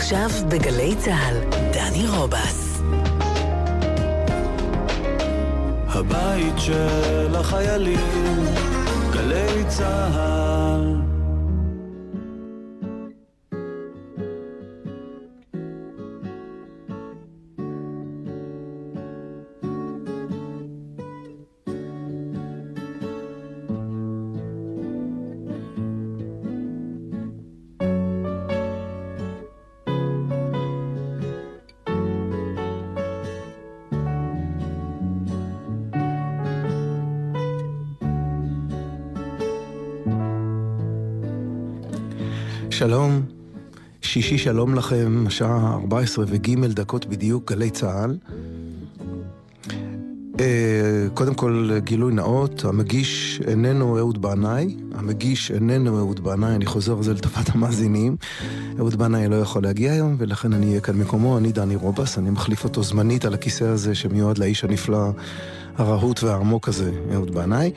עכשיו בגלי צה"ל, דני רובס. הבית של החיילים, גלי צה"ל שישי שלום לכם, השעה 14 וג' דקות בדיוק, גלי צה"ל. אה, קודם כל, גילוי נאות, המגיש איננו אהוד בנאי, המגיש איננו אהוד בנאי, אני חוזר על זה לטובת המאזינים. אהוד בנאי לא יכול להגיע היום, ולכן אני אהיה כאן מקומו, אני דני רובס, אני מחליף אותו זמנית על הכיסא הזה שמיועד לאיש הנפלא. הרהוט והעמוק הזה, אהוד בנאי.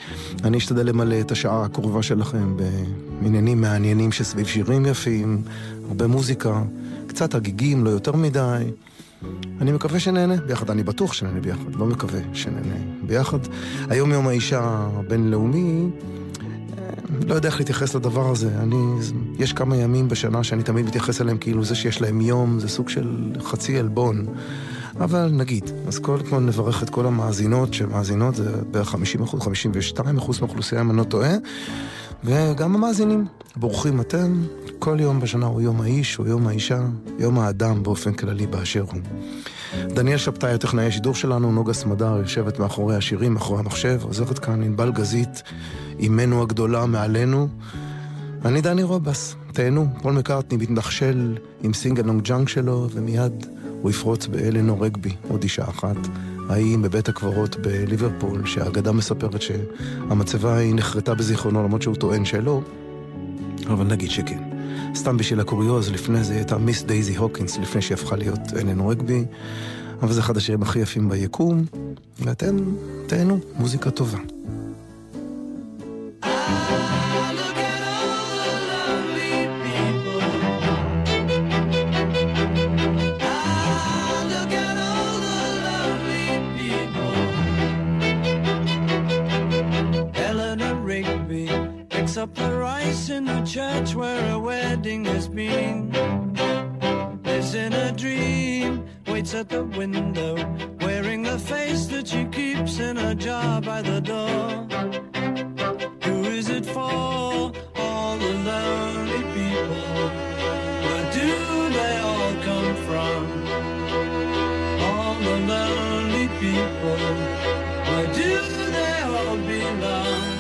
אני אשתדל למלא את השעה הקרובה שלכם בעניינים מעניינים שסביב שירים יפים, הרבה מוזיקה, קצת הגיגים, לא יותר מדי. אני מקווה שנהנה ביחד, אני בטוח שנהנה ביחד, לא מקווה שנהנה ביחד. היום יום האישה הבינלאומי, אה, לא יודע איך להתייחס לדבר הזה. אני, יש כמה ימים בשנה שאני תמיד מתייחס אליהם כאילו זה שיש להם יום זה סוג של חצי עלבון. אבל נגיד, אז קודם כל נברך את כל המאזינות שמאזינות, זה בערך 50 אחוז, 52 אחוז מהאוכלוסייה אם אני לא טועה, וגם המאזינים, ברוכים אתם, כל יום בשנה הוא יום האיש, הוא יום האישה, יום האדם באופן כללי באשר הוא. דניאל שבתאי, הטכנאי השידור שלנו, נוגה סמדר, יושבת מאחורי השירים, מאחורי המחשב, עוזרת כאן ענבל גזית, אימנו הגדולה מעלינו. אני דני רובס, תהנו, פול מקארטני מתנחשל עם Singalong Junk שלו, ומיד הוא יפרוץ באלנור רגבי, עוד אישה אחת, ההיא בבית הקברות בליברפול, שהאגדה מספרת שהמצבה ההיא נחרטה בזיכרונו, למרות שהוא טוען שלא, אבל נגיד שכן. סתם בשביל הקוריוז, לפני זה הייתה מיס דייזי הוקינס, לפני שהיא הפכה להיות אלנור רגבי, אבל זה אחד השירים הכי יפים ביקום, ואתם תהנו, מוזיקה טובה. Church where a wedding has been. Lives in a dream, waits at the window, wearing the face that she keeps in a jar by the door. Who is it for? All the lonely people. Where do they all come from? All the lonely people. Where do they all belong?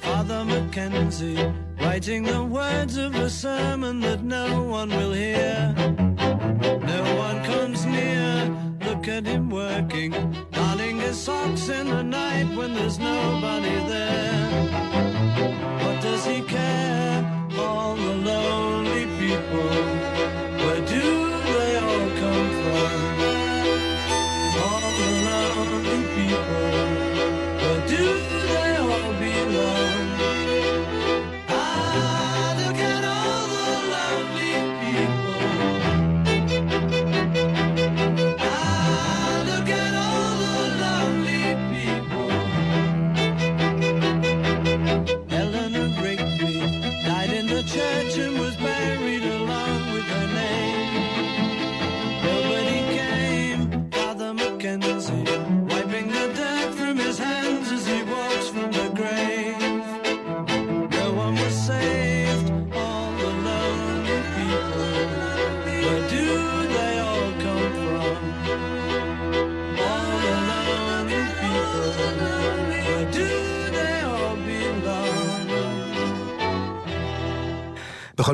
Father Mackenzie, writing the words of a sermon that no one will hear. No one comes near, look at him working, darning his socks in the night when there's nobody there. What does he care? All the lonely people,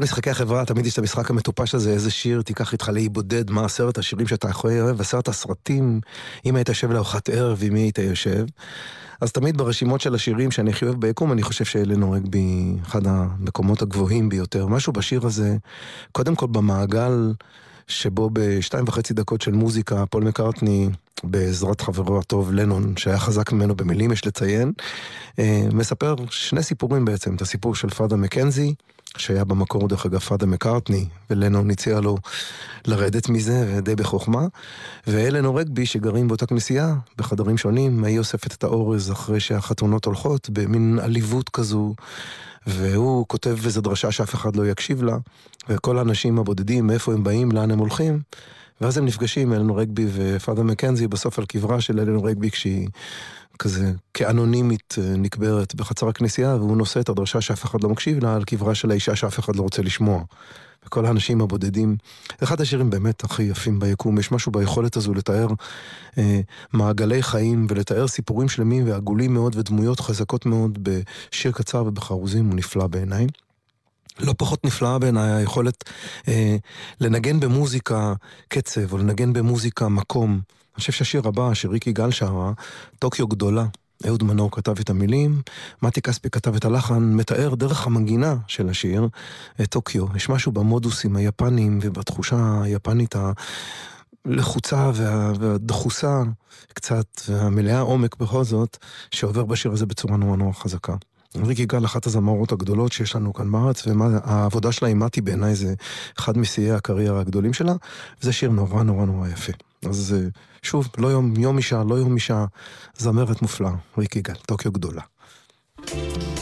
משחקי החברה תמיד יש את המשחק המטופש הזה, איזה שיר תיקח איתך לאי בודד, מה עשרת השירים שאתה יכול אוהב, עשרת הסרטים, אם היית יושב לארוחת ערב, עם מי היית יושב. אז תמיד ברשימות של השירים שאני הכי אוהב ביקום, אני חושב שאלה נוהג בי אחד המקומות הגבוהים ביותר. משהו בשיר הזה, קודם כל במעגל שבו בשתיים וחצי דקות של מוזיקה, פול מקארטני בעזרת חברו הטוב לנון, שהיה חזק ממנו במילים, יש לציין, אה, מספר שני סיפורים בעצם, את הסיפור של פאדה מקנזי, שהיה במקור דרך אגב פאדה מקארטני, ולנון הציע לו לרדת מזה, די בחוכמה, ואלן רגבי שגרים באותה כנסייה, בחדרים שונים, היא אוספת את האורז אחרי שהחתונות הולכות, במין עליבות כזו. והוא כותב איזו דרשה שאף אחד לא יקשיב לה, וכל האנשים הבודדים, מאיפה הם באים, לאן הם הולכים, ואז הם נפגשים, אלן רגבי ופאדה מקנזי, בסוף על קברה של אלן רגבי, כשהיא כזה כאנונימית אה, נקברת בחצר הכנסייה, והוא נושא את הדרשה שאף אחד לא מקשיב לה, על קברה של האישה שאף אחד לא רוצה לשמוע. וכל האנשים הבודדים. אחד השירים באמת הכי יפים ביקום, יש משהו ביכולת הזו לתאר אה, מעגלי חיים ולתאר סיפורים שלמים ועגולים מאוד ודמויות חזקות מאוד בשיר קצר ובחרוזים, הוא נפלא בעיניי. לא פחות נפלאה בעיניי היכולת אה, לנגן במוזיקה קצב או לנגן במוזיקה מקום. אני חושב שהשיר הבא, שריקי גל שרה, טוקיו גדולה, אהוד מנור כתב את המילים, מתי כספי כתב את הלחן, מתאר דרך המנגינה של השיר את טוקיו. יש משהו במודוסים היפניים ובתחושה היפנית הלחוצה וה, והדחוסה קצת, והמלאה עומק בכל זאת, שעובר בשיר הזה בצורה נורא נורא חזקה. ריקי גל, אחת הזמרות הגדולות שיש לנו כאן בארץ, והעבודה שלה עם מתי בעיניי זה אחד משיאי הקריירה הגדולים שלה, וזה שיר נורא נורא נורא יפה. אז אה, שוב, לא יום, יום אישה, לא יום אישה, זמרת מופלאה, ריקי גל, טוקיו גדולה. אל נא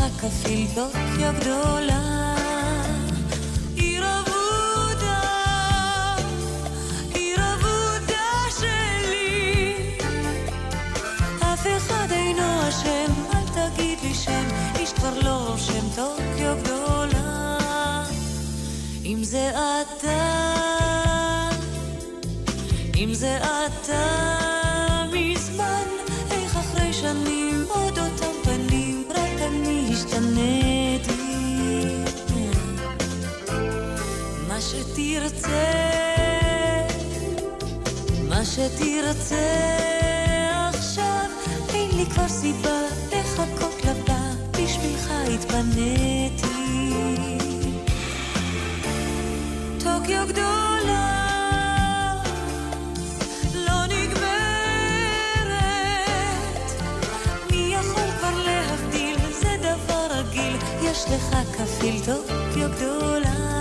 יש לך כפיל טוקיו גדולה. טוקיו גדולה, אם זה אתה, אם זה אתה שתרצה, מה שתרצה עכשיו, אין לי כבר סיבה לחכות לבא. בשבילך התפניתי. טוקיו גדולה, לא יש לך כפיל טוקיו גדולה.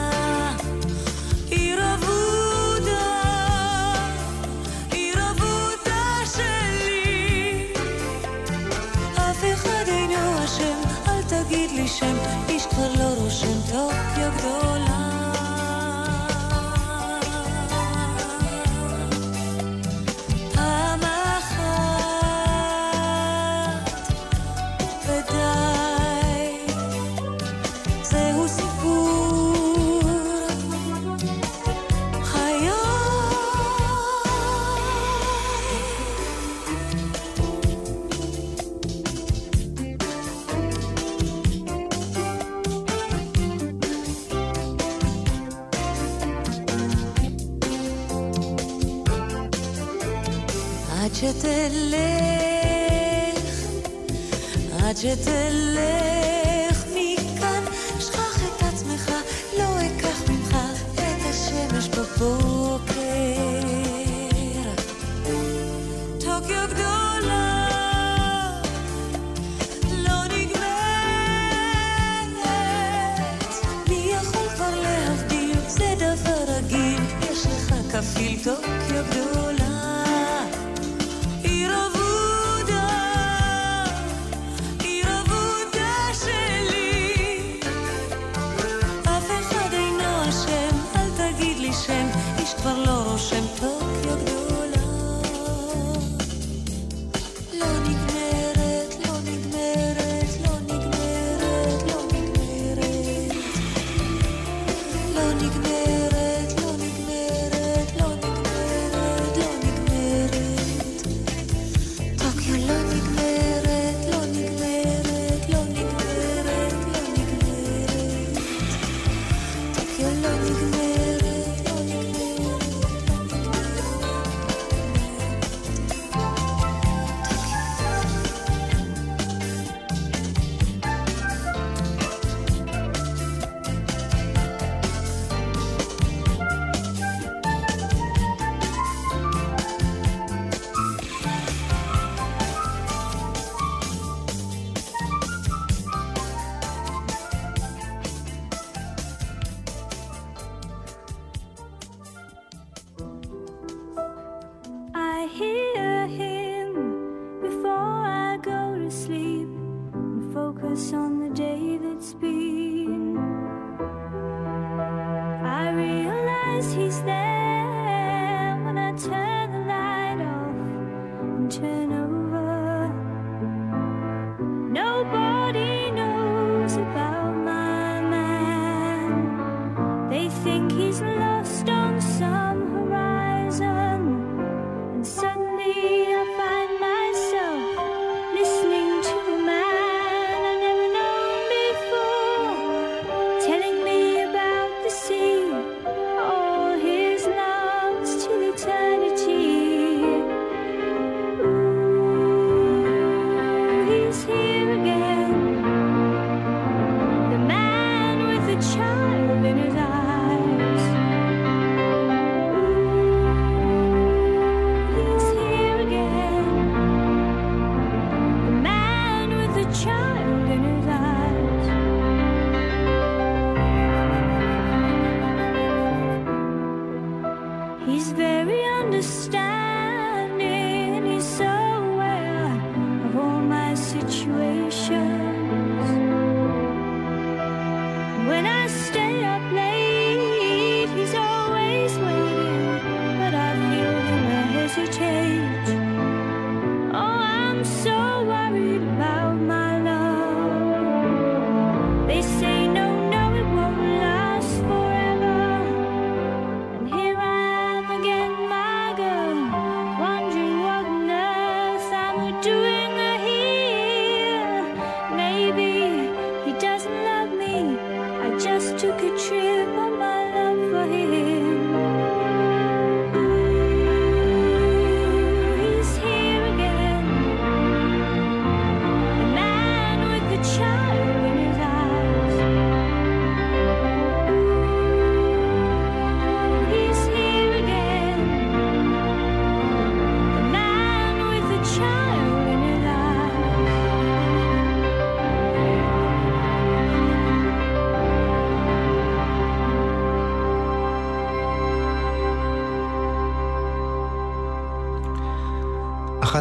When I stay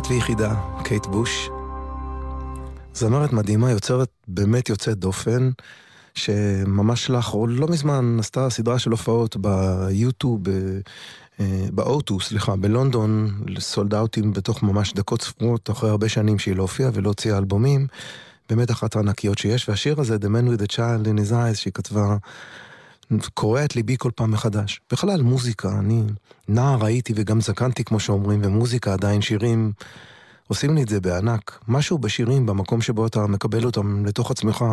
ויחידה, קייט בוש. זמרת מדהימה, יוצרת באמת יוצאת דופן, שממש לאחרונה, לא מזמן, עשתה סדרה של הופעות ביוטיוב, באוטו, סליחה, בלונדון, סולד אאוטים בתוך ממש דקות ספורות, אחרי הרבה שנים שהיא לא הופיעה ולא הוציאה אלבומים. באמת אחת הענקיות שיש, והשיר הזה, The Man with the Child in his eyes, שהיא כתבה, קורע את ליבי כל פעם מחדש. בכלל, מוזיקה, אני נער הייתי וגם זקנתי, כמו שאומרים, ומוזיקה עדיין שירים עושים לי את זה בענק. משהו בשירים, במקום שבו אתה מקבל אותם לתוך עצמך,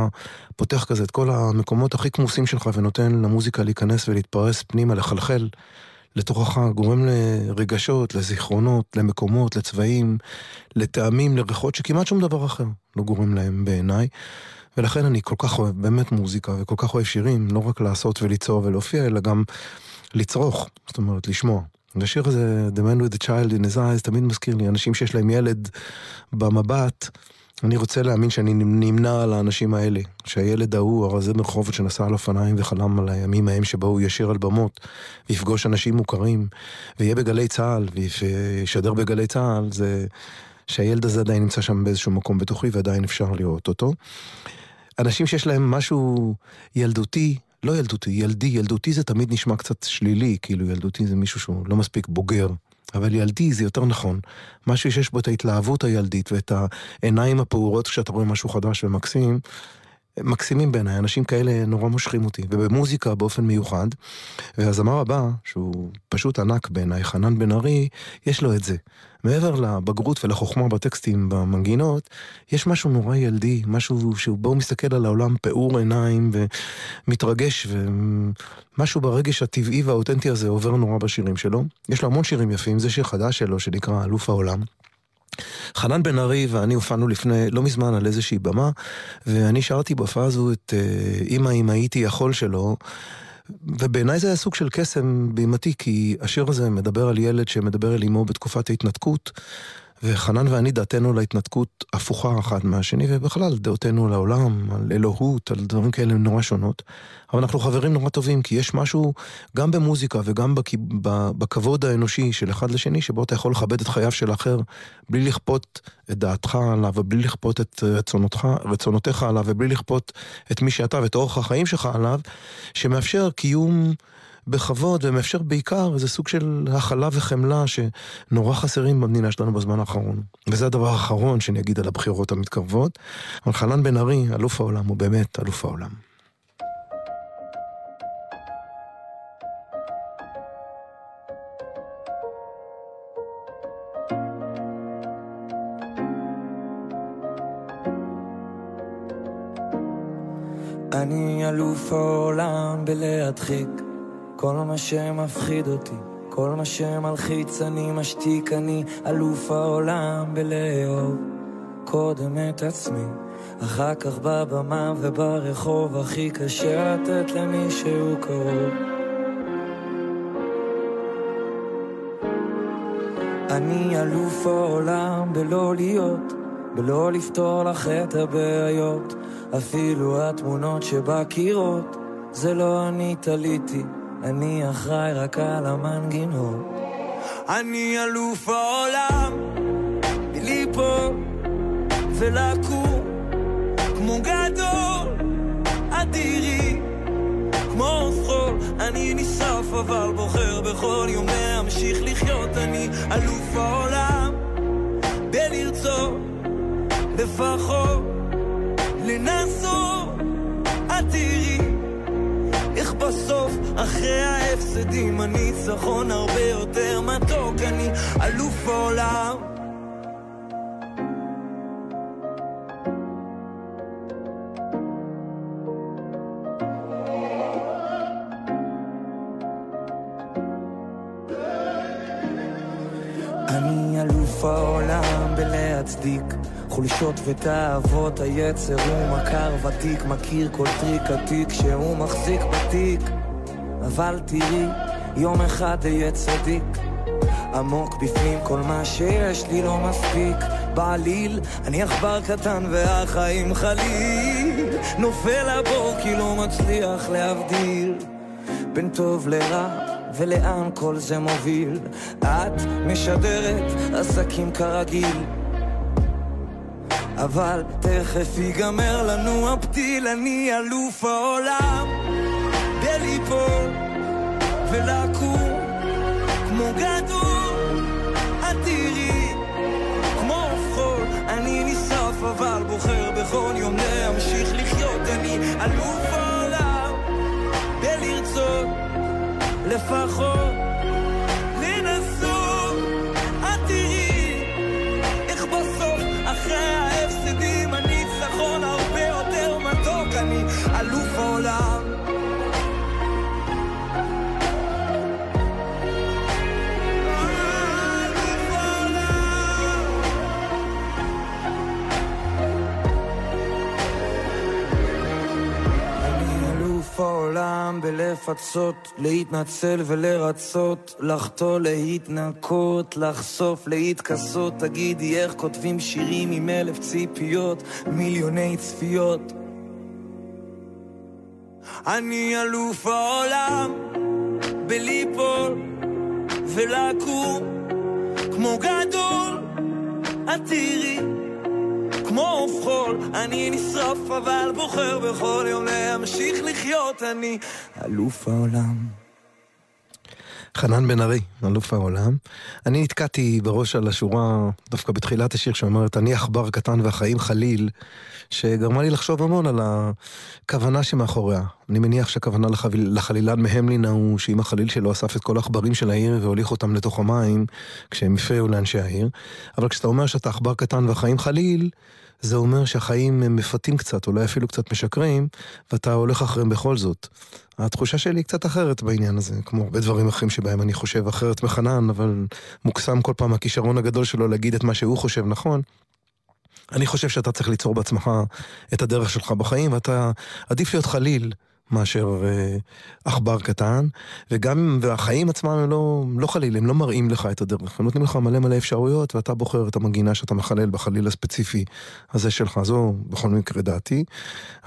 פותח כזה את כל המקומות הכי כמוסים שלך ונותן למוזיקה להיכנס ולהתפרס פנימה, לחלחל לתוכך, גורם לרגשות, לזיכרונות, למקומות, לצבעים, לטעמים, לריחות, שכמעט שום דבר אחר לא גורם להם בעיניי. ולכן אני כל כך אוהב באמת מוזיקה וכל כך אוהב שירים, לא רק לעשות וליצור ולהופיע, אלא גם לצרוך, זאת אומרת, לשמוע. והשיר הזה, The Man with the Child in his eyes, תמיד מזכיר לי אנשים שיש להם ילד במבט. אני רוצה להאמין שאני נמנע על האנשים האלה, שהילד ההוא, הרזה ברחובות שנסע על אופניים וחלם על הימים ההם שבו הוא ישיר על במות, ויפגוש אנשים מוכרים, ויהיה בגלי צה"ל, וישדר בגלי צה"ל, זה שהילד הזה עדיין נמצא שם באיזשהו מקום בתוכי ועדיין אפשר לראות אותו. אנשים שיש להם משהו ילדותי, לא ילדותי, ילדי, ילדותי זה תמיד נשמע קצת שלילי, כאילו ילדותי זה מישהו שהוא לא מספיק בוגר. אבל ילדי זה יותר נכון. משהו שיש בו את ההתלהבות הילדית ואת העיניים הפעורות כשאתה רואה משהו חדש ומקסים, מקסימים בעיניי, אנשים כאלה נורא מושכים אותי, ובמוזיקה באופן מיוחד. והזמר הבא, שהוא פשוט ענק בעיניי, חנן בן ארי, יש לו את זה. מעבר לבגרות ולחוכמה בטקסטים, במנגינות, יש משהו נורא ילדי, משהו שבו הוא מסתכל על העולם פעור עיניים ומתרגש, ומשהו ברגש הטבעי והאותנטי הזה עובר נורא בשירים שלו. יש לו המון שירים יפים, זה שיר חדש שלו שנקרא אלוף העולם. חנן בן ארי ואני הופענו לפני, לא מזמן, על איזושהי במה, ואני שרתי בהופעה הזו את אמא אם הייתי יכול שלו, ובעיניי זה היה סוג של קסם בימתי, כי השיר הזה מדבר על ילד שמדבר אל אמו בתקופת ההתנתקות, וחנן ואני דעתנו להתנתקות הפוכה אחת מהשני, ובכלל דעותינו לעולם, על אלוהות, על דברים כאלה נורא שונות. אבל אנחנו חברים נורא טובים, כי יש משהו גם במוזיקה וגם בכ... בכבוד האנושי של אחד לשני, שבו אתה יכול לכבד את חייו של האחר, בלי לכפות את דעתך עליו, ובלי לכפות את רצונותך, רצונותיך עליו, ובלי לכפות את מי שאתה ואת אורח החיים שלך עליו, שמאפשר קיום... בכבוד, ומאפשר בעיקר איזה סוג של הכלה וחמלה שנורא חסרים במדינה שלנו בזמן האחרון. וזה הדבר האחרון שאני אגיד על הבחירות המתקרבות. אבל חנן בן ארי, אלוף העולם, הוא באמת אלוף העולם. אני אלוף העולם בלהדחיק כל מה שמפחיד אותי, כל מה שמלחיץ אני משתיק, אני אלוף העולם בלאהוב קודם את עצמי, אחר כך בבמה וברחוב הכי קשה לתת למישהו קרוב. אני אלוף העולם בלא להיות, בלא לפתור לך את הבעיות, אפילו התמונות שבקירות, זה לא אני תליתי. אני אחראי רק על המנגינות. אני אלוף העולם, ליפול ולקום, כמו גדול, אדירי, כמו חול. אני נשרף אבל בוחר בכל יום להמשיך לחיות. אני אלוף העולם, בלרצות, לפחות, לנסות, אדירי. בסוף, אחרי ההפסדים, הניצחון הרבה יותר מתוק, אני אלוף העולם. אני אלוף העולם בלהצדיק חולשות ותאוות היצר הוא מכר ותיק מכיר כל טריק עתיק שהוא מחזיק בתיק. אבל תראי יום אחד אהיה צדיק. עמוק בפנים כל מה שיש לי לא מספיק. בעליל אני עכבר קטן והחיים חליל. נופל לבור כי לא מצליח להבדיל בין טוב לרע ולאן כל זה מוביל. את משדרת עסקים כרגיל אבל תכף ייגמר לנו הפתיל אני אלוף העולם. בליפול ולקום כמו גדול. את תראי כמו חול אני נשרף אבל בוחר בכל יום להמשיך לחיות. אני אלוף העולם. בלרצות לפחות העולם בלפצות, להתנצל ולרצות, לחטוא, להתנקות, לחשוף, להתכסות. תגידי איך כותבים שירים עם אלף ציפיות, מיליוני צפיות. אני אלוף העולם בליפול ולקום כמו גדול, את תראי כמו חול, אני נשרף אבל בוחר בכל יום להמשיך לחיות, אני אלוף העולם. חנן בן ארי, אלוף העולם. אני נתקעתי בראש על השורה, דווקא בתחילת השיר שאומרת, אני עכבר קטן והחיים חליל, שגרמה לי לחשוב המון על הכוונה שמאחוריה. אני מניח שהכוונה לחביל, לחלילן מהמלין ההוא, שאם החליל שלו אסף את כל העכברים של העיר והוליך אותם לתוך המים, כשהם הפריעו לאנשי העיר. אבל כשאתה אומר שאתה עכבר קטן והחיים חליל, זה אומר שהחיים הם מפתים קצת, אולי אפילו קצת משקרים, ואתה הולך אחריהם בכל זאת. התחושה שלי היא קצת אחרת בעניין הזה, כמו הרבה דברים אחרים שבהם אני חושב אחרת מחנן, אבל מוקסם כל פעם הכישרון הגדול שלו להגיד את מה שהוא חושב נכון. אני חושב שאתה צריך ליצור בעצמך את הדרך שלך בחיים, ואתה עדיף להיות חליל מאשר אה, עכבר קטן, וגם, והחיים עצמם הם לא, לא חליל, הם לא מראים לך את הדרך, הם נותנים לך מלא מלא אפשרויות, ואתה בוחר את המנגינה שאתה מחלל בחליל הספציפי הזה שלך, זו בכל מקרה דעתי.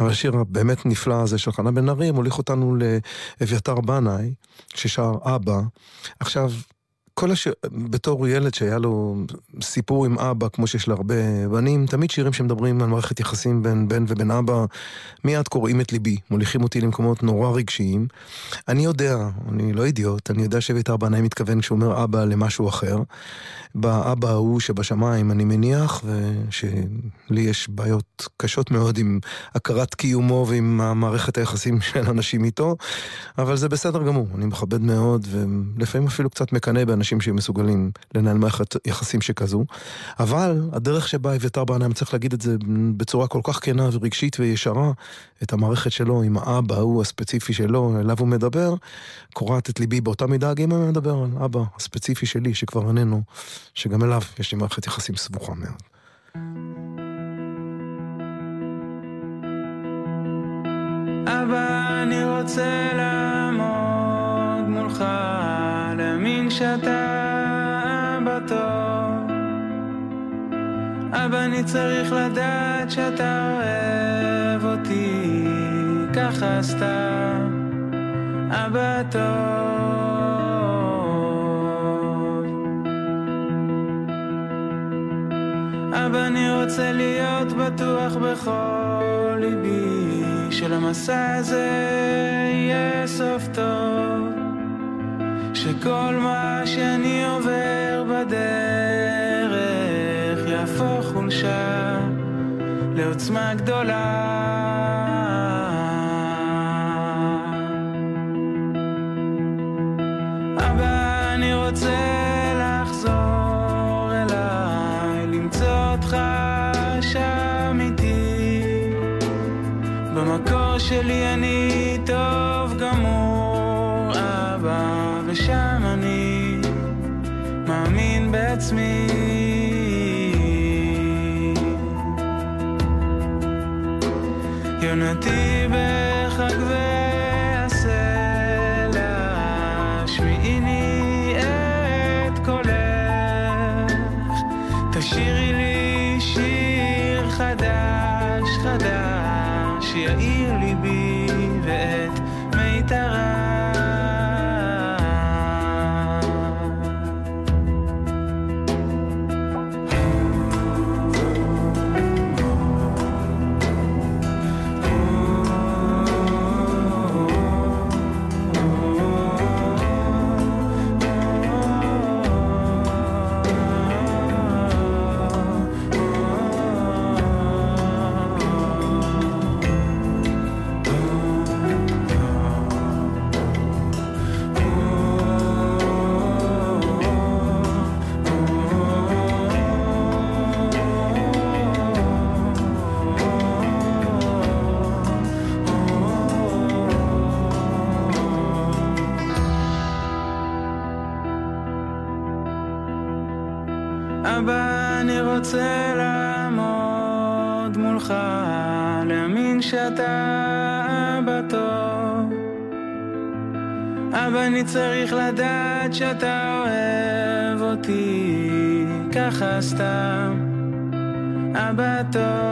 אבל השיר הבאמת נפלא הזה של חנה בן ארי מוליך אותנו לאביתר בנאי, ששר אבא. עכשיו, כל השיר, בתור ילד שהיה לו סיפור עם אבא, כמו שיש להרבה בנים, תמיד שירים שמדברים על מערכת יחסים בין בן ובין אבא, מיד קוראים את ליבי, מוליכים אותי למקומות נורא רגשיים. אני יודע, אני לא אידיוט, אני יודע שאביתר בנאי מתכוון כשהוא אומר אבא למשהו אחר. באבא ההוא שבשמיים, אני מניח, ושלי יש בעיות קשות מאוד עם הכרת קיומו ועם המערכת היחסים של אנשים איתו, אבל זה בסדר גמור, אני מכבד מאוד, ולפעמים אפילו קצת מקנא באנשים שהם מסוגלים לנהל מערכת יחסים שכזו. אבל הדרך שבה אביתר בעיניים, צריך להגיד את זה בצורה כל כך כנה ורגשית וישרה, את המערכת שלו עם האבא ההוא הספציפי שלו, אליו הוא מדבר, קורעת את ליבי באותה מידה, גם אם אני מדבר על אבא הספציפי שלי, שכבר איננו, שגם אליו יש לי מערכת יחסים סבוכה מאוד. אבא, אני רוצה לעמוד מולך, שאתה אבא טוב. אבא, אני צריך לדעת שאתה אוהב אותי, ככה סתם, אבא טוב. אבא, אני רוצה להיות בטוח בכל ליבי, שלמסע הזה יהיה סוף טוב. שכל מה שאני עובר בדרך יהפוך חולשה לעוצמה גדולה. alternative. אני צריך לדעת שאתה אוהב אותי, ככה סתם, אבא טוב.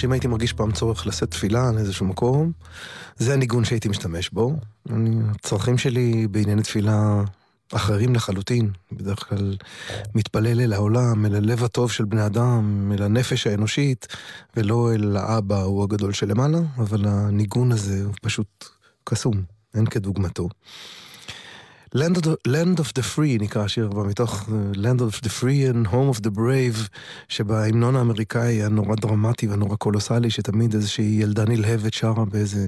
שאם הייתי מרגיש פעם צורך לשאת תפילה על איזשהו מקום, זה הניגון שהייתי משתמש בו. אני, הצרכים שלי בענייני תפילה אחרים לחלוטין. בדרך כלל מתפלל אל העולם, אל הלב הטוב של בני אדם, אל הנפש האנושית, ולא אל האבא הוא הגדול שלמעלה, אבל הניגון הזה הוא פשוט קסום, אין כדוגמתו. Land of, the, Land of the Free נקרא השיר מתוך uh, Land of the Free and Home of the Brave, שבהמנון האמריקאי הנורא דרמטי והנורא קולוסלי, שתמיד איזושהי ילדה נלהבת שרה באיזה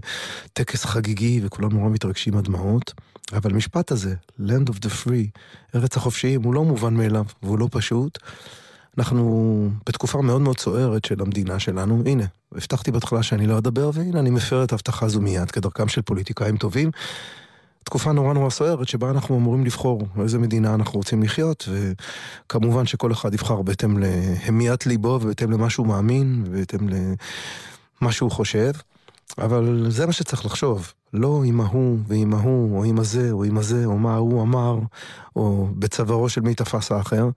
טקס חגיגי, וכולם נורא מתרגשים עד דמעות. אבל המשפט הזה, Land of the Free, ארץ החופשיים, הוא לא מובן מאליו, והוא לא פשוט. אנחנו בתקופה מאוד מאוד סוערת של המדינה שלנו. הנה, הבטחתי בהתחלה שאני לא אדבר, והנה אני מפר את ההבטחה הזו מיד, כדרכם של פוליטיקאים טובים. תקופה נורא נורא סוערת שבה אנחנו אמורים לבחור איזה מדינה אנחנו רוצים לחיות, וכמובן שכל אחד יבחר בהתאם להמיית ליבו ובהתאם למה שהוא מאמין ובהתאם למה שהוא חושב, אבל זה מה שצריך לחשוב, לא עם ההוא ועם ההוא, או עם הזה, או עם הזה, או מה ההוא אמר, או בצווארו של מי תפס האחר,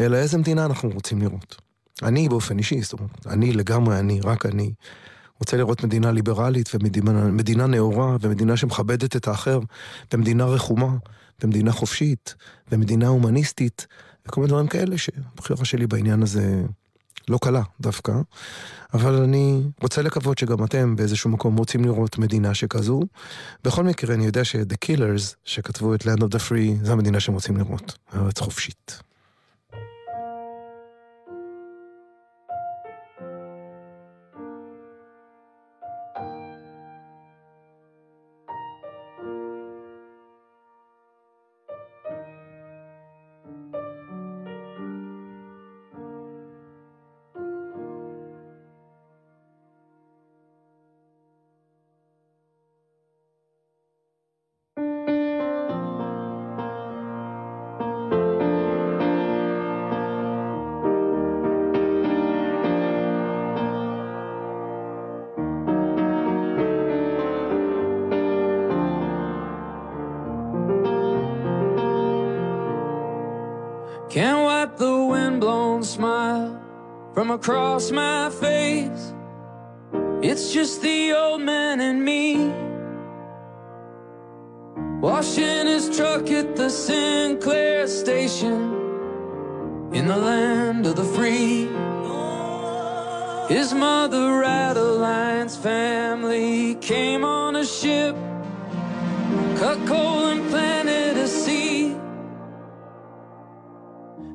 אלא איזה מדינה אנחנו רוצים לראות. אני באופן אישי, זאת אומרת, אני לגמרי אני, רק אני. רוצה לראות מדינה ליברלית ומדינה נאורה ומדינה שמכבדת את האחר, ומדינה רחומה, ומדינה חופשית, ומדינה הומניסטית, וכל מיני דברים כאלה שהבחירה שלי בעניין הזה לא קלה דווקא, אבל אני רוצה לקוות שגם אתם באיזשהו מקום רוצים לראות מדינה שכזו. בכל מקרה, אני יודע ש-The Killers, שכתבו את Land of the Free, זו המדינה שהם רוצים לראות, ארץ חופשית. The windblown smile from across my face. It's just the old man and me. Washing his truck at the Sinclair station in the land of the free. His mother, Adeline's family, came on a ship, cut coal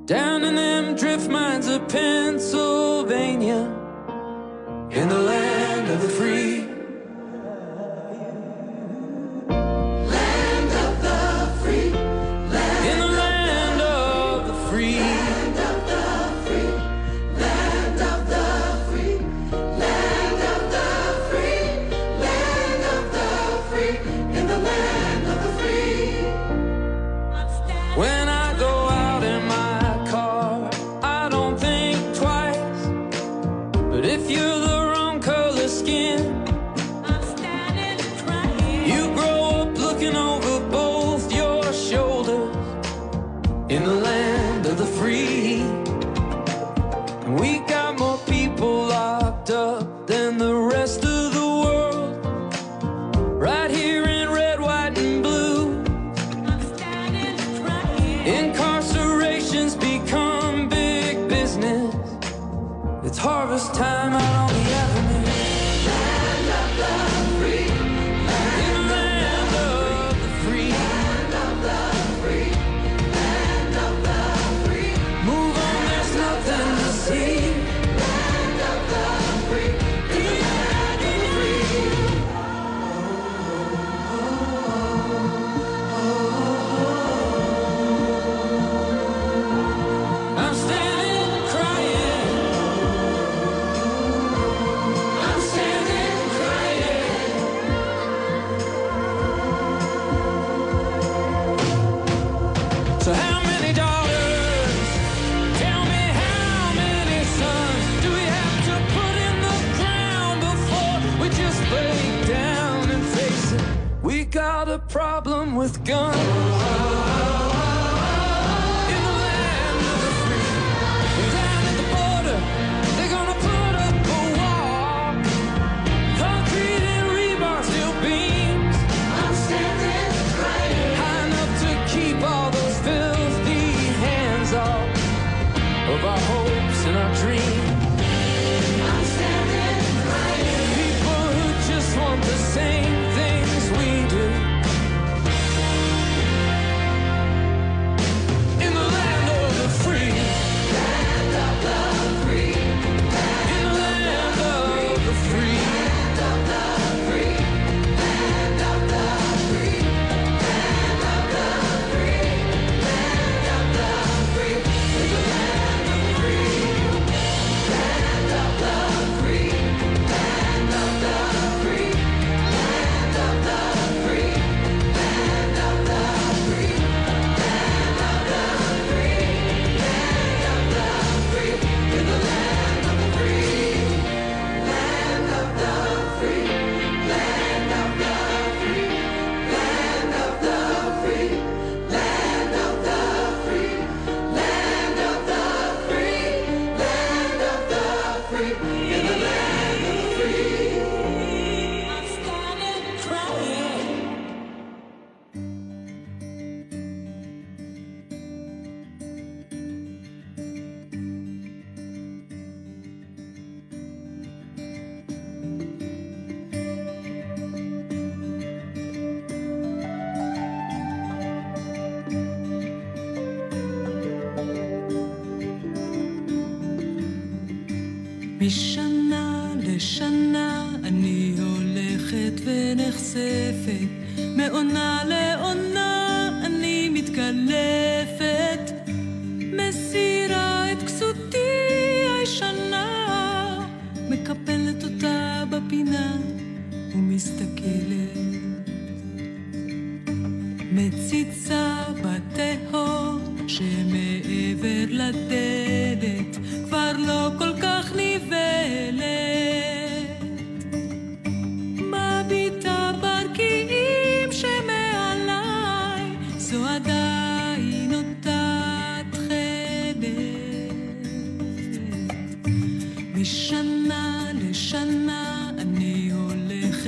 Down in them drift mines of Pennsylvania, in the land It's harvest time out on the avenue.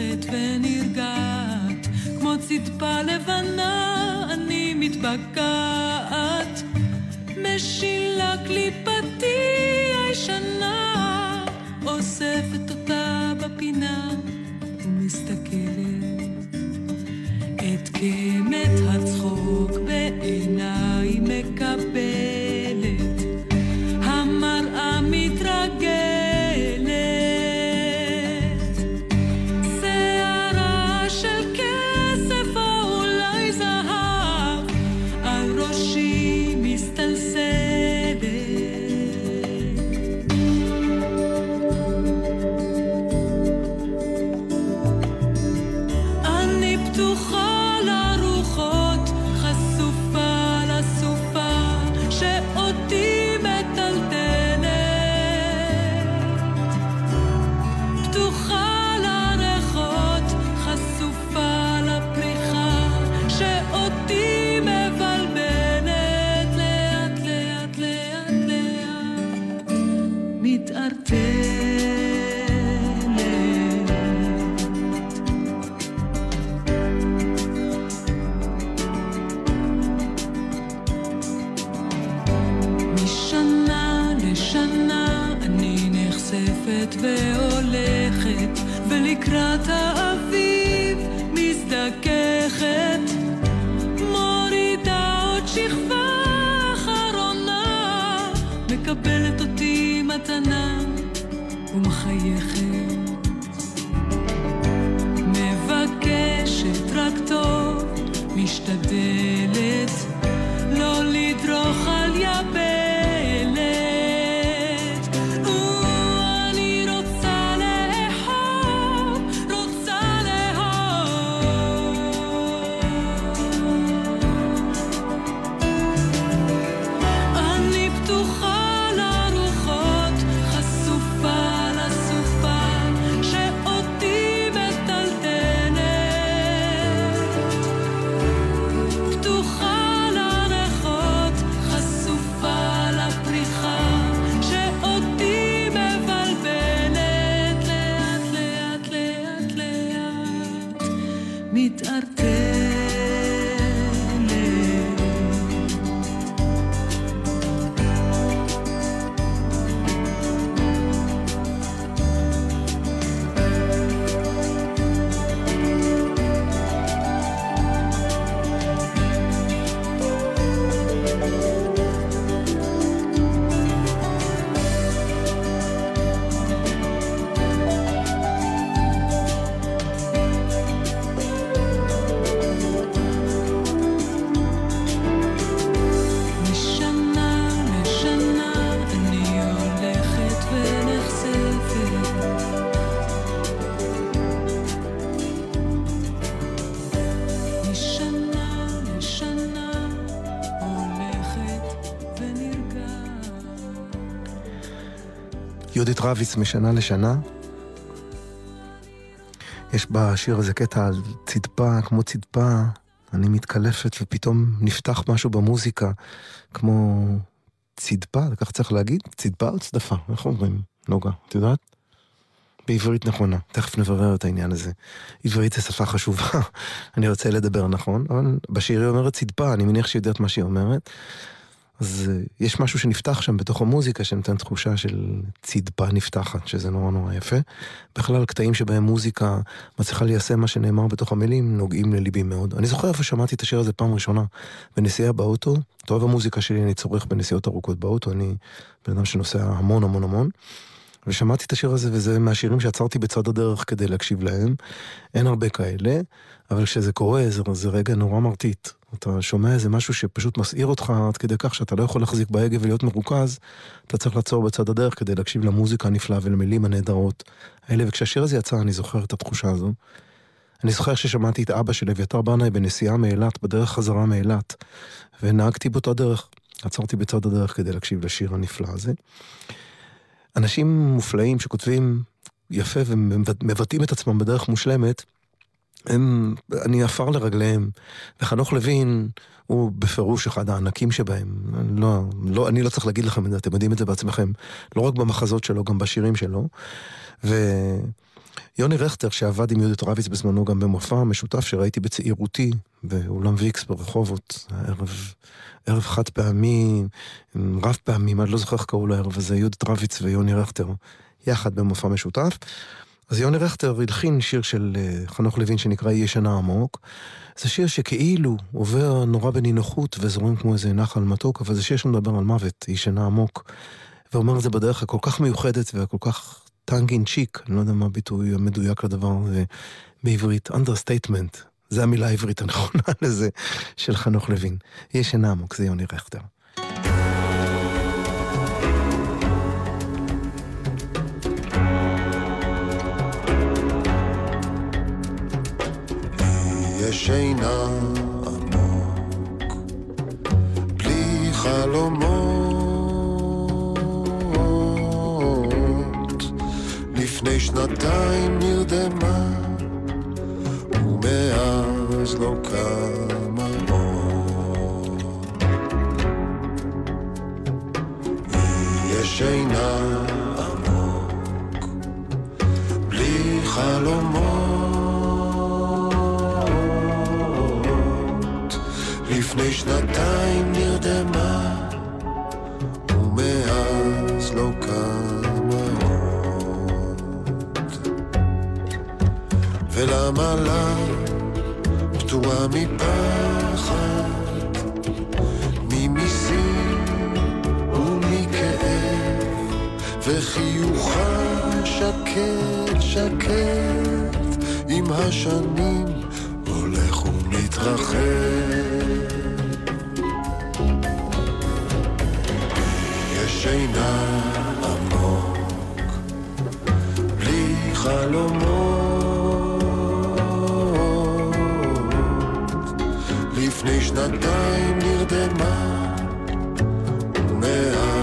הולכת ונרגעת, כמו צדפה לבנה אני מתבקעת. משילה קליפתי הישנה, אוספת אותה בפינה ומסתכלת. את קמת הצחוק בעיניי מקבלת, רק טוב, משתדלת רביץ משנה לשנה. יש בשיר הזה קטע על צדפה, כמו צדפה, אני מתקלפת ופתאום נפתח משהו במוזיקה, כמו צדפה, כך צריך להגיד? צדפה או צדפה? איך אומרים? נוגה, את יודעת? בעברית נכונה, תכף נברר את העניין הזה. עברית זה שפה חשובה, אני רוצה לדבר נכון, אבל בשיר היא אומרת צדפה, אני מניח שהיא יודעת מה שהיא אומרת. אז אה, יש משהו שנפתח שם בתוך המוזיקה שנותן תחושה של צדפה נפתחת, שזה נורא נורא יפה. בכלל, קטעים שבהם מוזיקה מצליחה ליישם מה שנאמר בתוך המילים, נוגעים לליבי מאוד. אני זוכר איפה שמעתי את השיר הזה פעם ראשונה, בנסיעה באוטו. את אוהב המוזיקה שלי, אני צורך בנסיעות ארוכות באוטו, אני בן אדם שנוסע המון המון המון. ושמעתי את השיר הזה, וזה מהשירים שעצרתי בצד הדרך כדי להקשיב להם. אין הרבה כאלה, אבל כשזה קורה, זה, זה רגע נורא מרטיט. אתה שומע איזה משהו שפשוט מסעיר אותך עד כדי כך שאתה לא יכול להחזיק בהגה ולהיות מרוכז, אתה צריך לעצור בצד הדרך כדי להקשיב למוזיקה הנפלאה ולמילים הנהדרות האלה. וכשהשיר הזה יצא, אני זוכר את התחושה הזו. אני זוכר ששמעתי את אבא של אביתר בנאי בנסיעה מאילת, בדרך חזרה מאילת, ונהגתי באותה דרך. עצרתי בצד הדרך כדי להקשיב לשיר הנפלא הזה. אנשים מופלאים שכותבים יפה ומבטאים את עצמם בדרך מושלמת, הם, אני עפר לרגליהם. וחנוך לוין הוא בפירוש אחד הענקים שבהם. אני לא, לא, אני לא צריך להגיד לכם את זה, אתם יודעים את זה בעצמכם. לא רק במחזות שלו, גם בשירים שלו. ויוני רכטר, שעבד עם יהודית רביץ בזמנו גם במופע משותף שראיתי בצעירותי באולם ויקס ברחובות, ערב, ערב חד פעמי, רב פעמים, אני לא זוכר איך קראו לערב הזה, יהודית רביץ ויוני רכטר, יחד במופע משותף. אז יוני רכטר הלחין שיר של אה, חנוך לוין שנקרא "יהיה שנה עמוק". זה שיר שכאילו עובר נורא בנינוחות וזורם כמו איזה נחל מתוק, אבל זה שיר שמדבר על מוות, "יהיה שנה עמוק. ואומר את זה בדרך הכל כך מיוחדת והכל כך טאנג אין צ'יק, אני לא יודע מה הביטוי המדויק לדבר הזה בעברית, understatement, זה המילה העברית הנכונה לזה, של חנוך לוין. "יהיה שנה עמוק, זה יוני רכטר. יש שינה עמוק, בלי חלומות. שנתיים נרדמה, ומאז לא קמה עוד. יש שינה עמוק, בלי חלומות. לפני שנתיים ולמה לה פטורה מפחד, ממיסים ומכאב, וחיוכה שקט שקט עם השנים הולך ומתרחב. שינה עמוק, בלי חלומות. שנתיים נרדמה, ומאז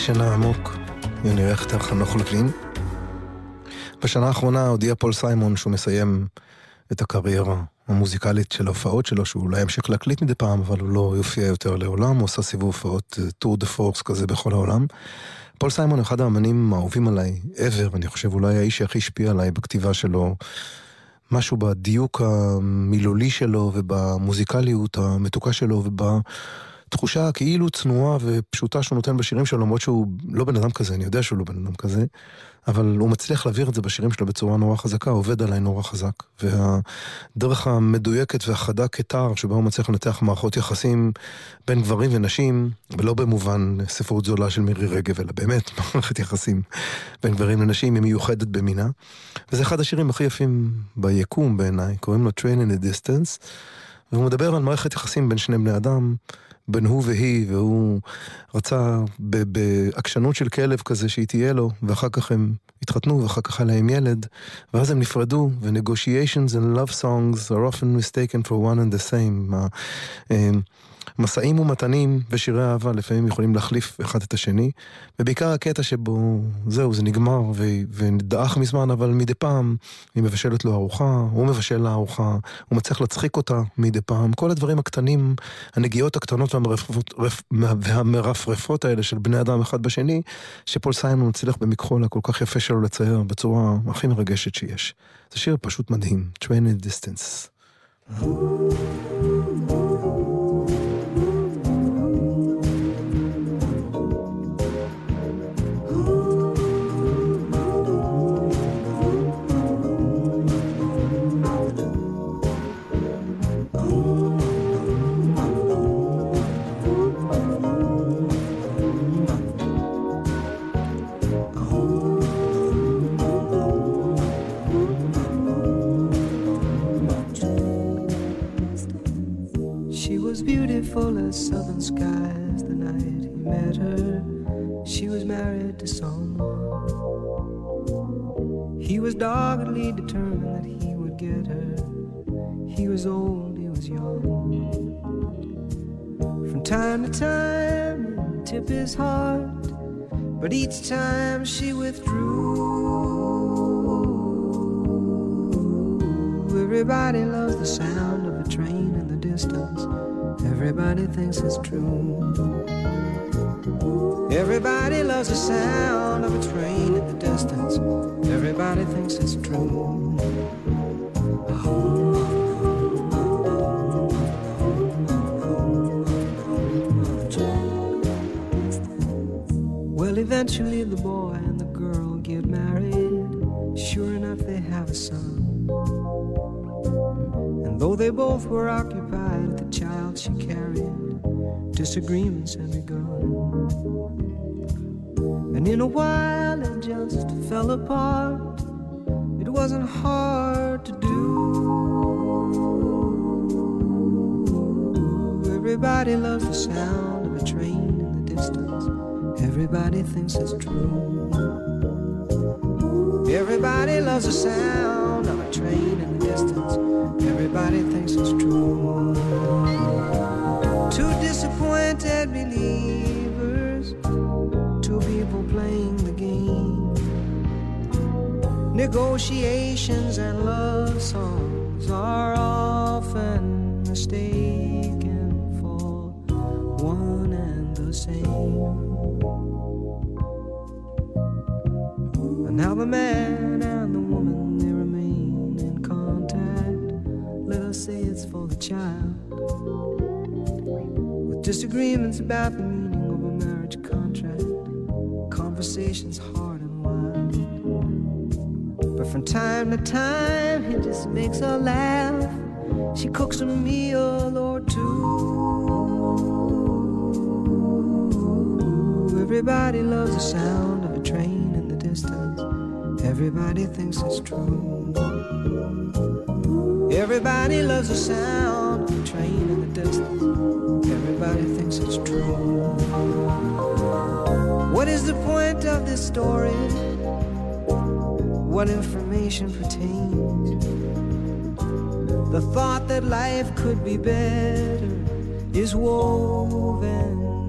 ישנה עמוק, יוני רכטר, חנוך לוין. בשנה האחרונה הודיע פול סיימון שהוא מסיים את הקריירה המוזיקלית של ההופעות שלו, שהוא אולי ימשיך להקליט מדי פעם, אבל הוא לא יופיע יותר לעולם, הוא עושה סיבוב הופעות tour de force כזה בכל העולם. פול סיימון הוא אחד האמנים האהובים עליי, ever, אני חושב אולי האיש שהכי השפיע עליי בכתיבה שלו. משהו בדיוק המילולי שלו ובמוזיקליות המתוקה שלו ובתחושה כאילו צנועה ופשוטה שהוא נותן בשירים שלו, למרות שהוא לא בן אדם כזה, אני יודע שהוא לא בן אדם כזה, אבל הוא מצליח להעביר את זה בשירים שלו בצורה נורא חזקה, עובד עליי נורא חזק. והדרך המדויקת והחדה כתר, שבה הוא מצליח לנתח מערכות יחסים בין גברים ונשים, ולא במובן ספרות זולה של מירי רגב, אלא באמת מערכת יחסים בין גברים לנשים, היא מיוחדת במינה. וזה אחד השירים הכי יפים ביקום בעיניי, קוראים לו Train in the Distance, והוא מדבר על מערכת יחסים בין שני בני אדם. בין הוא והיא, והוא רצה בעקשנות של כלב כזה שהיא תהיה לו, ואחר כך הם התחתנו, ואחר כך היה להם ילד, ואז הם נפרדו, ו-negotiations and love songs are often mistaken for one and the same. משאים ומתנים ושירי אהבה לפעמים יכולים להחליף אחד את השני, ובעיקר הקטע שבו, זהו, זה נגמר ו- ודעך מזמן, אבל מדי פעם היא מבשלת לו ארוחה, הוא מבשל לה ארוחה, הוא מצליח להצחיק אותה מדי פעם. כל הדברים הקטנים, הנגיעות הקטנות והמרפרפות, והמרפרפות האלה של בני אדם אחד בשני, שפול סיימון מצליח במכחול הכל כך יפה שלו לצייר בצורה הכי מרגשת שיש. זה שיר פשוט מדהים, Train in Distance. She as southern skies the night he met her. She was married to someone. He was doggedly determined that he would get her. He was old, he was young. From time to time, tip his heart, but each time she withdrew. Everybody loves the sound of a train in the distance. Everybody thinks it's true. Everybody loves the sound of a train in the distance. Everybody thinks it's true. Well, eventually the boy and the girl get married. Sure enough, they have a son. Though they both were occupied with the child she carried, disagreements had begun. And in a while it just fell apart. It wasn't hard to do. Everybody loves the sound of a train in the distance. Everybody thinks it's true. Everybody loves the sound train in the distance. Everybody thinks it's true. Two disappointed believers, two people playing the game. Negotiations and love songs are often mistaken for one and the same. And now the man say it's for the child. With disagreements about the meaning of a marriage contract, conversations hard and wild. But from time to time, he just makes her laugh. She cooks a meal or two. Everybody loves the sound of a train in the distance. Everybody thinks it's true. Everybody loves the sound of a train in the distance. Everybody thinks it's true. What is the point of this story? What information pertains? The thought that life could be better is woven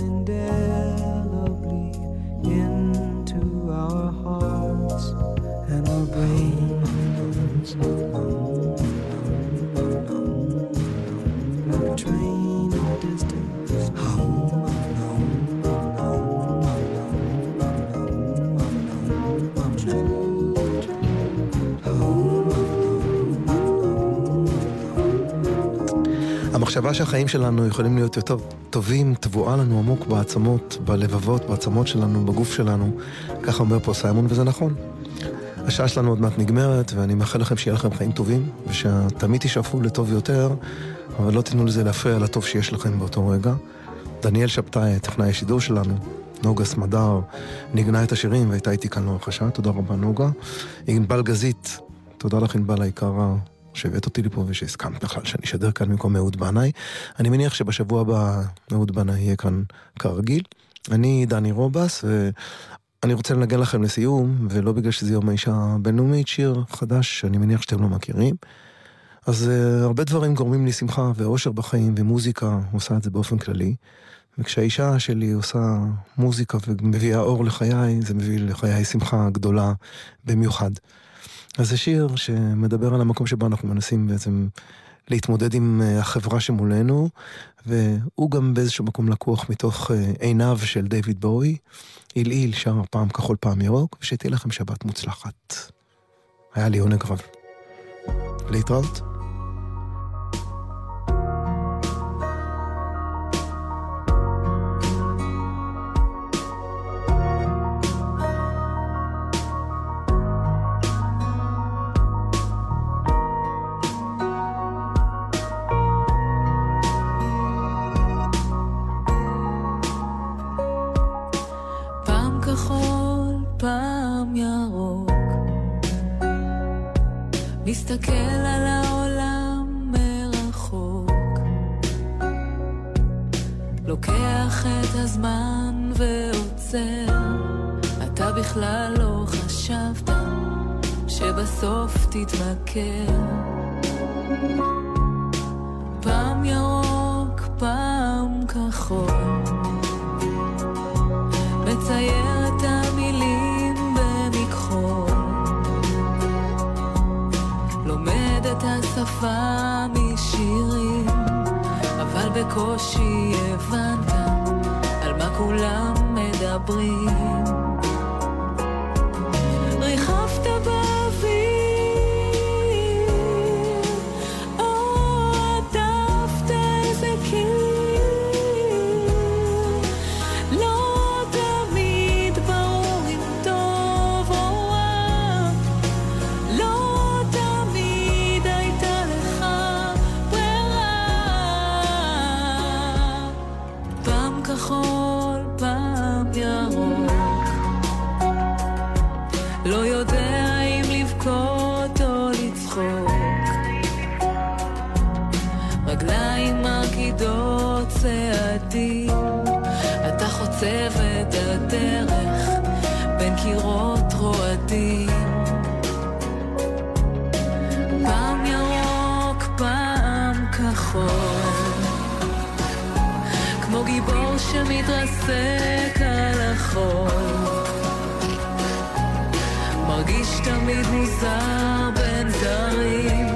המחשבה שהחיים שלנו יכולים להיות יותר טובים טבועה לנו עמוק בעצמות, בלבבות, בעצמות שלנו, בגוף שלנו. ככה אומר פה סיימון, וזה נכון. השעה שלנו עוד מעט נגמרת, ואני מאחל לכם שיהיה לכם חיים טובים, ושתמיד תשאפו לטוב יותר, אבל לא תיתנו לזה להפריע לטוב שיש לכם באותו רגע. דניאל שבתאי, טכנאי השידור שלנו, נוגה סמדר, ניגנה את השירים והייתה איתי כאן לאורך השעה, תודה רבה נוגה. ענבל גזית, תודה לך ענבל היקרה, שהבאת אותי לפה ושהסכמת בכלל שאני אשדר כאן במקום אהוד בנאי. אני מניח שבשבוע הבא אהוד בנאי יהיה כאן כרגיל. אני דני רובס, ואני רוצה לנגן לכם לסיום, ולא בגלל שזה יום האישה הבינלאומית, שיר חדש שאני מניח שאתם לא מכירים. אז uh, הרבה דברים גורמים לי שמחה ואושר בחיים, ומוזיקה עושה את זה באופן כללי. וכשהאישה שלי עושה מוזיקה ומביאה אור לחיי, זה מביא לחיי שמחה גדולה במיוחד. אז זה שיר שמדבר על המקום שבו אנחנו מנסים בעצם להתמודד עם אה, החברה שמולנו, והוא גם באיזשהו מקום לקוח מתוך אה, עיניו של דיוויד בואי. עילעיל שר פעם כחול פעם ירוק, ושתהיה לכם שבת מוצלחת. היה לי עונג רב. להתראות. צעדים, אתה חוצב את הדרך בין קירות רועדים. פעם ירוק, פעם כחול, כמו גיבור שמתרסק על החול. מרגיש תמיד מוזר בין זרים,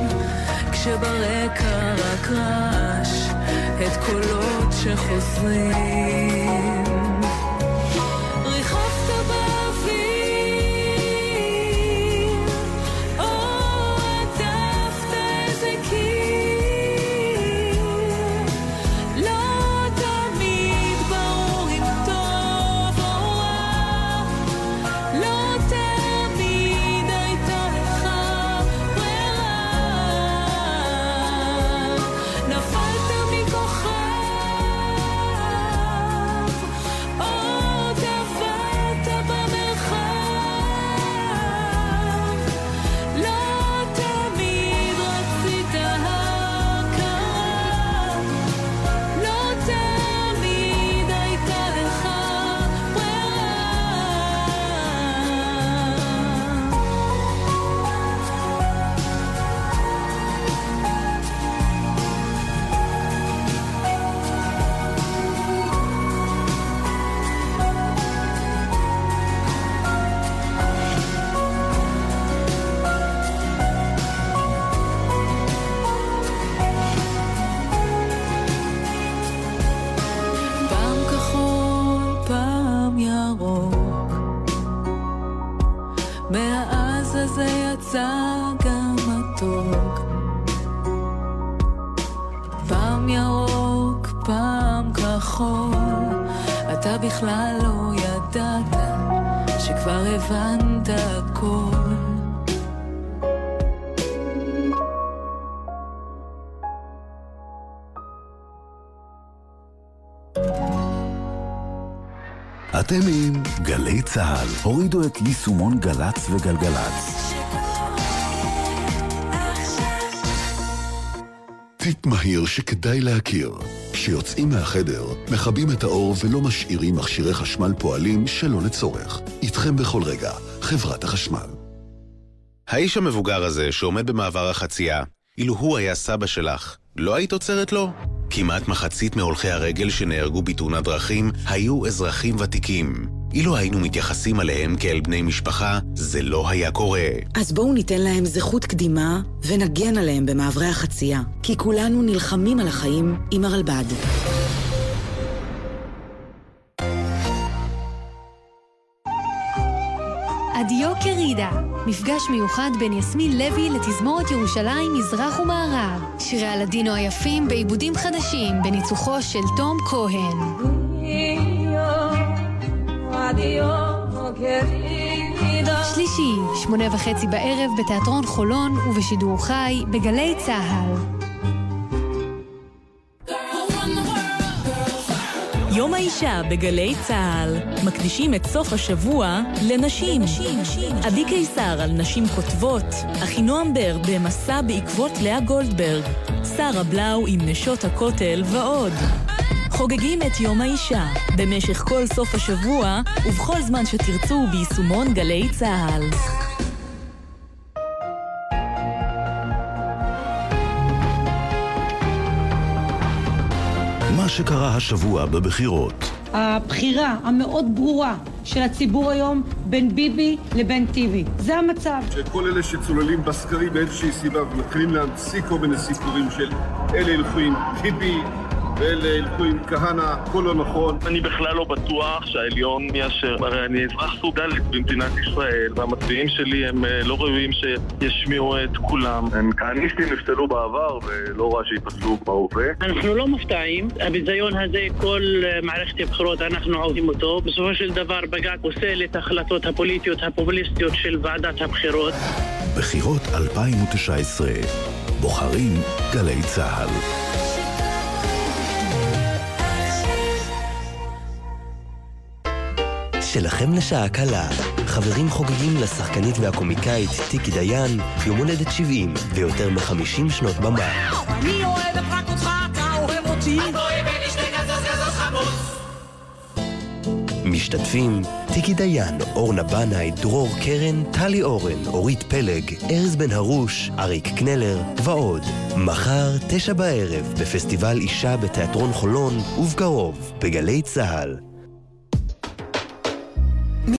כשברקע רק רעש, את קולות שחוזרים. הזה יצא גם מתוק. פעם ירוק יכול, אתה בכלל לא ידעת שכבר הבנת הכל. אתם עם גלי צה"ל. הורידו את יישומון גל"צ וגלגלצ. טיפ מהיר שכדאי להכיר. כשיוצאים מהחדר, מכבים את האור ולא משאירים מכשירי חשמל פועלים שלא לצורך. איתכם בכל רגע, חברת החשמל. האיש המבוגר הזה שעומד במעבר החצייה, אילו הוא היה סבא שלך, לא היית עוצרת לו? כמעט מחצית מהולכי הרגל שנהרגו בתאונת דרכים היו אזרחים ותיקים. אילו היינו מתייחסים עליהם כאל בני משפחה, זה לא היה קורה. אז בואו ניתן להם זכות קדימה ונגן עליהם במעברי החצייה, כי כולנו נלחמים על החיים עם הרלב"ד. אדיו קרידה, מפגש מיוחד בין יסמין לוי לתזמורת ירושלים מזרח ומערב. שירי הלדינו היפים בעיבודים חדשים בניצוחו של תום כהן. שלישי, שמונה וחצי בערב בתיאטרון חולון ובשידור חי בגלי צה"ל. יום האישה בגלי צה"ל מקדישים את סוף השבוע לנשים. עדי קיסר על נשים כותבות, אחינועם בר במסע בעקבות לאה גולדברג, שרה בלאו עם נשות הכותל ועוד. חוגגים את יום האישה במשך כל סוף השבוע ובכל זמן שתרצו ביישומון גלי צה"ל. מה שקרה השבוע בבחירות. הבחירה המאוד ברורה של הציבור היום בין ביבי לבין טיבי. זה המצב. שכל אלה שצוללים בסקרים באיזושהי סיבה ומתחילים להמציא כל מיני סיפורים של אלה ילכו עם טיבי ואלה ילכו עם כהנא, הכל לא נכון. אני בכלל לא בטוח שהעליון יאשר. הרי אני אזרח סוג ד' במדינת ישראל, והמצביעים שלי הם אה, לא ראויים שישמיעו את כולם. הם כהניסטים נפסלו בעבר, ולא רע שיפסלו בהווה. אנחנו לא מופתעים, הביזיון הזה, כל אה, מערכת הבחירות אנחנו עובדים אותו. בסופו של דבר בג"ץ פוסל את ההחלטות הפוליטיות הפופוליסטיות של ועדת הבחירות. בחירות 2019. בוחרים גלי צה"ל. שלכם לשעה קלה. חברים חוגגים לשחקנית והקומיקאית טיקי דיין יום הולדת 70 ויותר מ-50 שנות במה. אני אוהבת רק אותך, אתה אוהב אותי. בואי ונשתה גזוז גזוז חמוץ. משתתפים טיקי דיין, אורנה בנאי, דרור קרן, טלי אורן, אורית פלג, ארז בן הרוש, אריק קנלר ועוד. מחר, תשע בערב, בפסטיבל אישה בתיאטרון חולון, ובקרוב, בגלי צה"ל.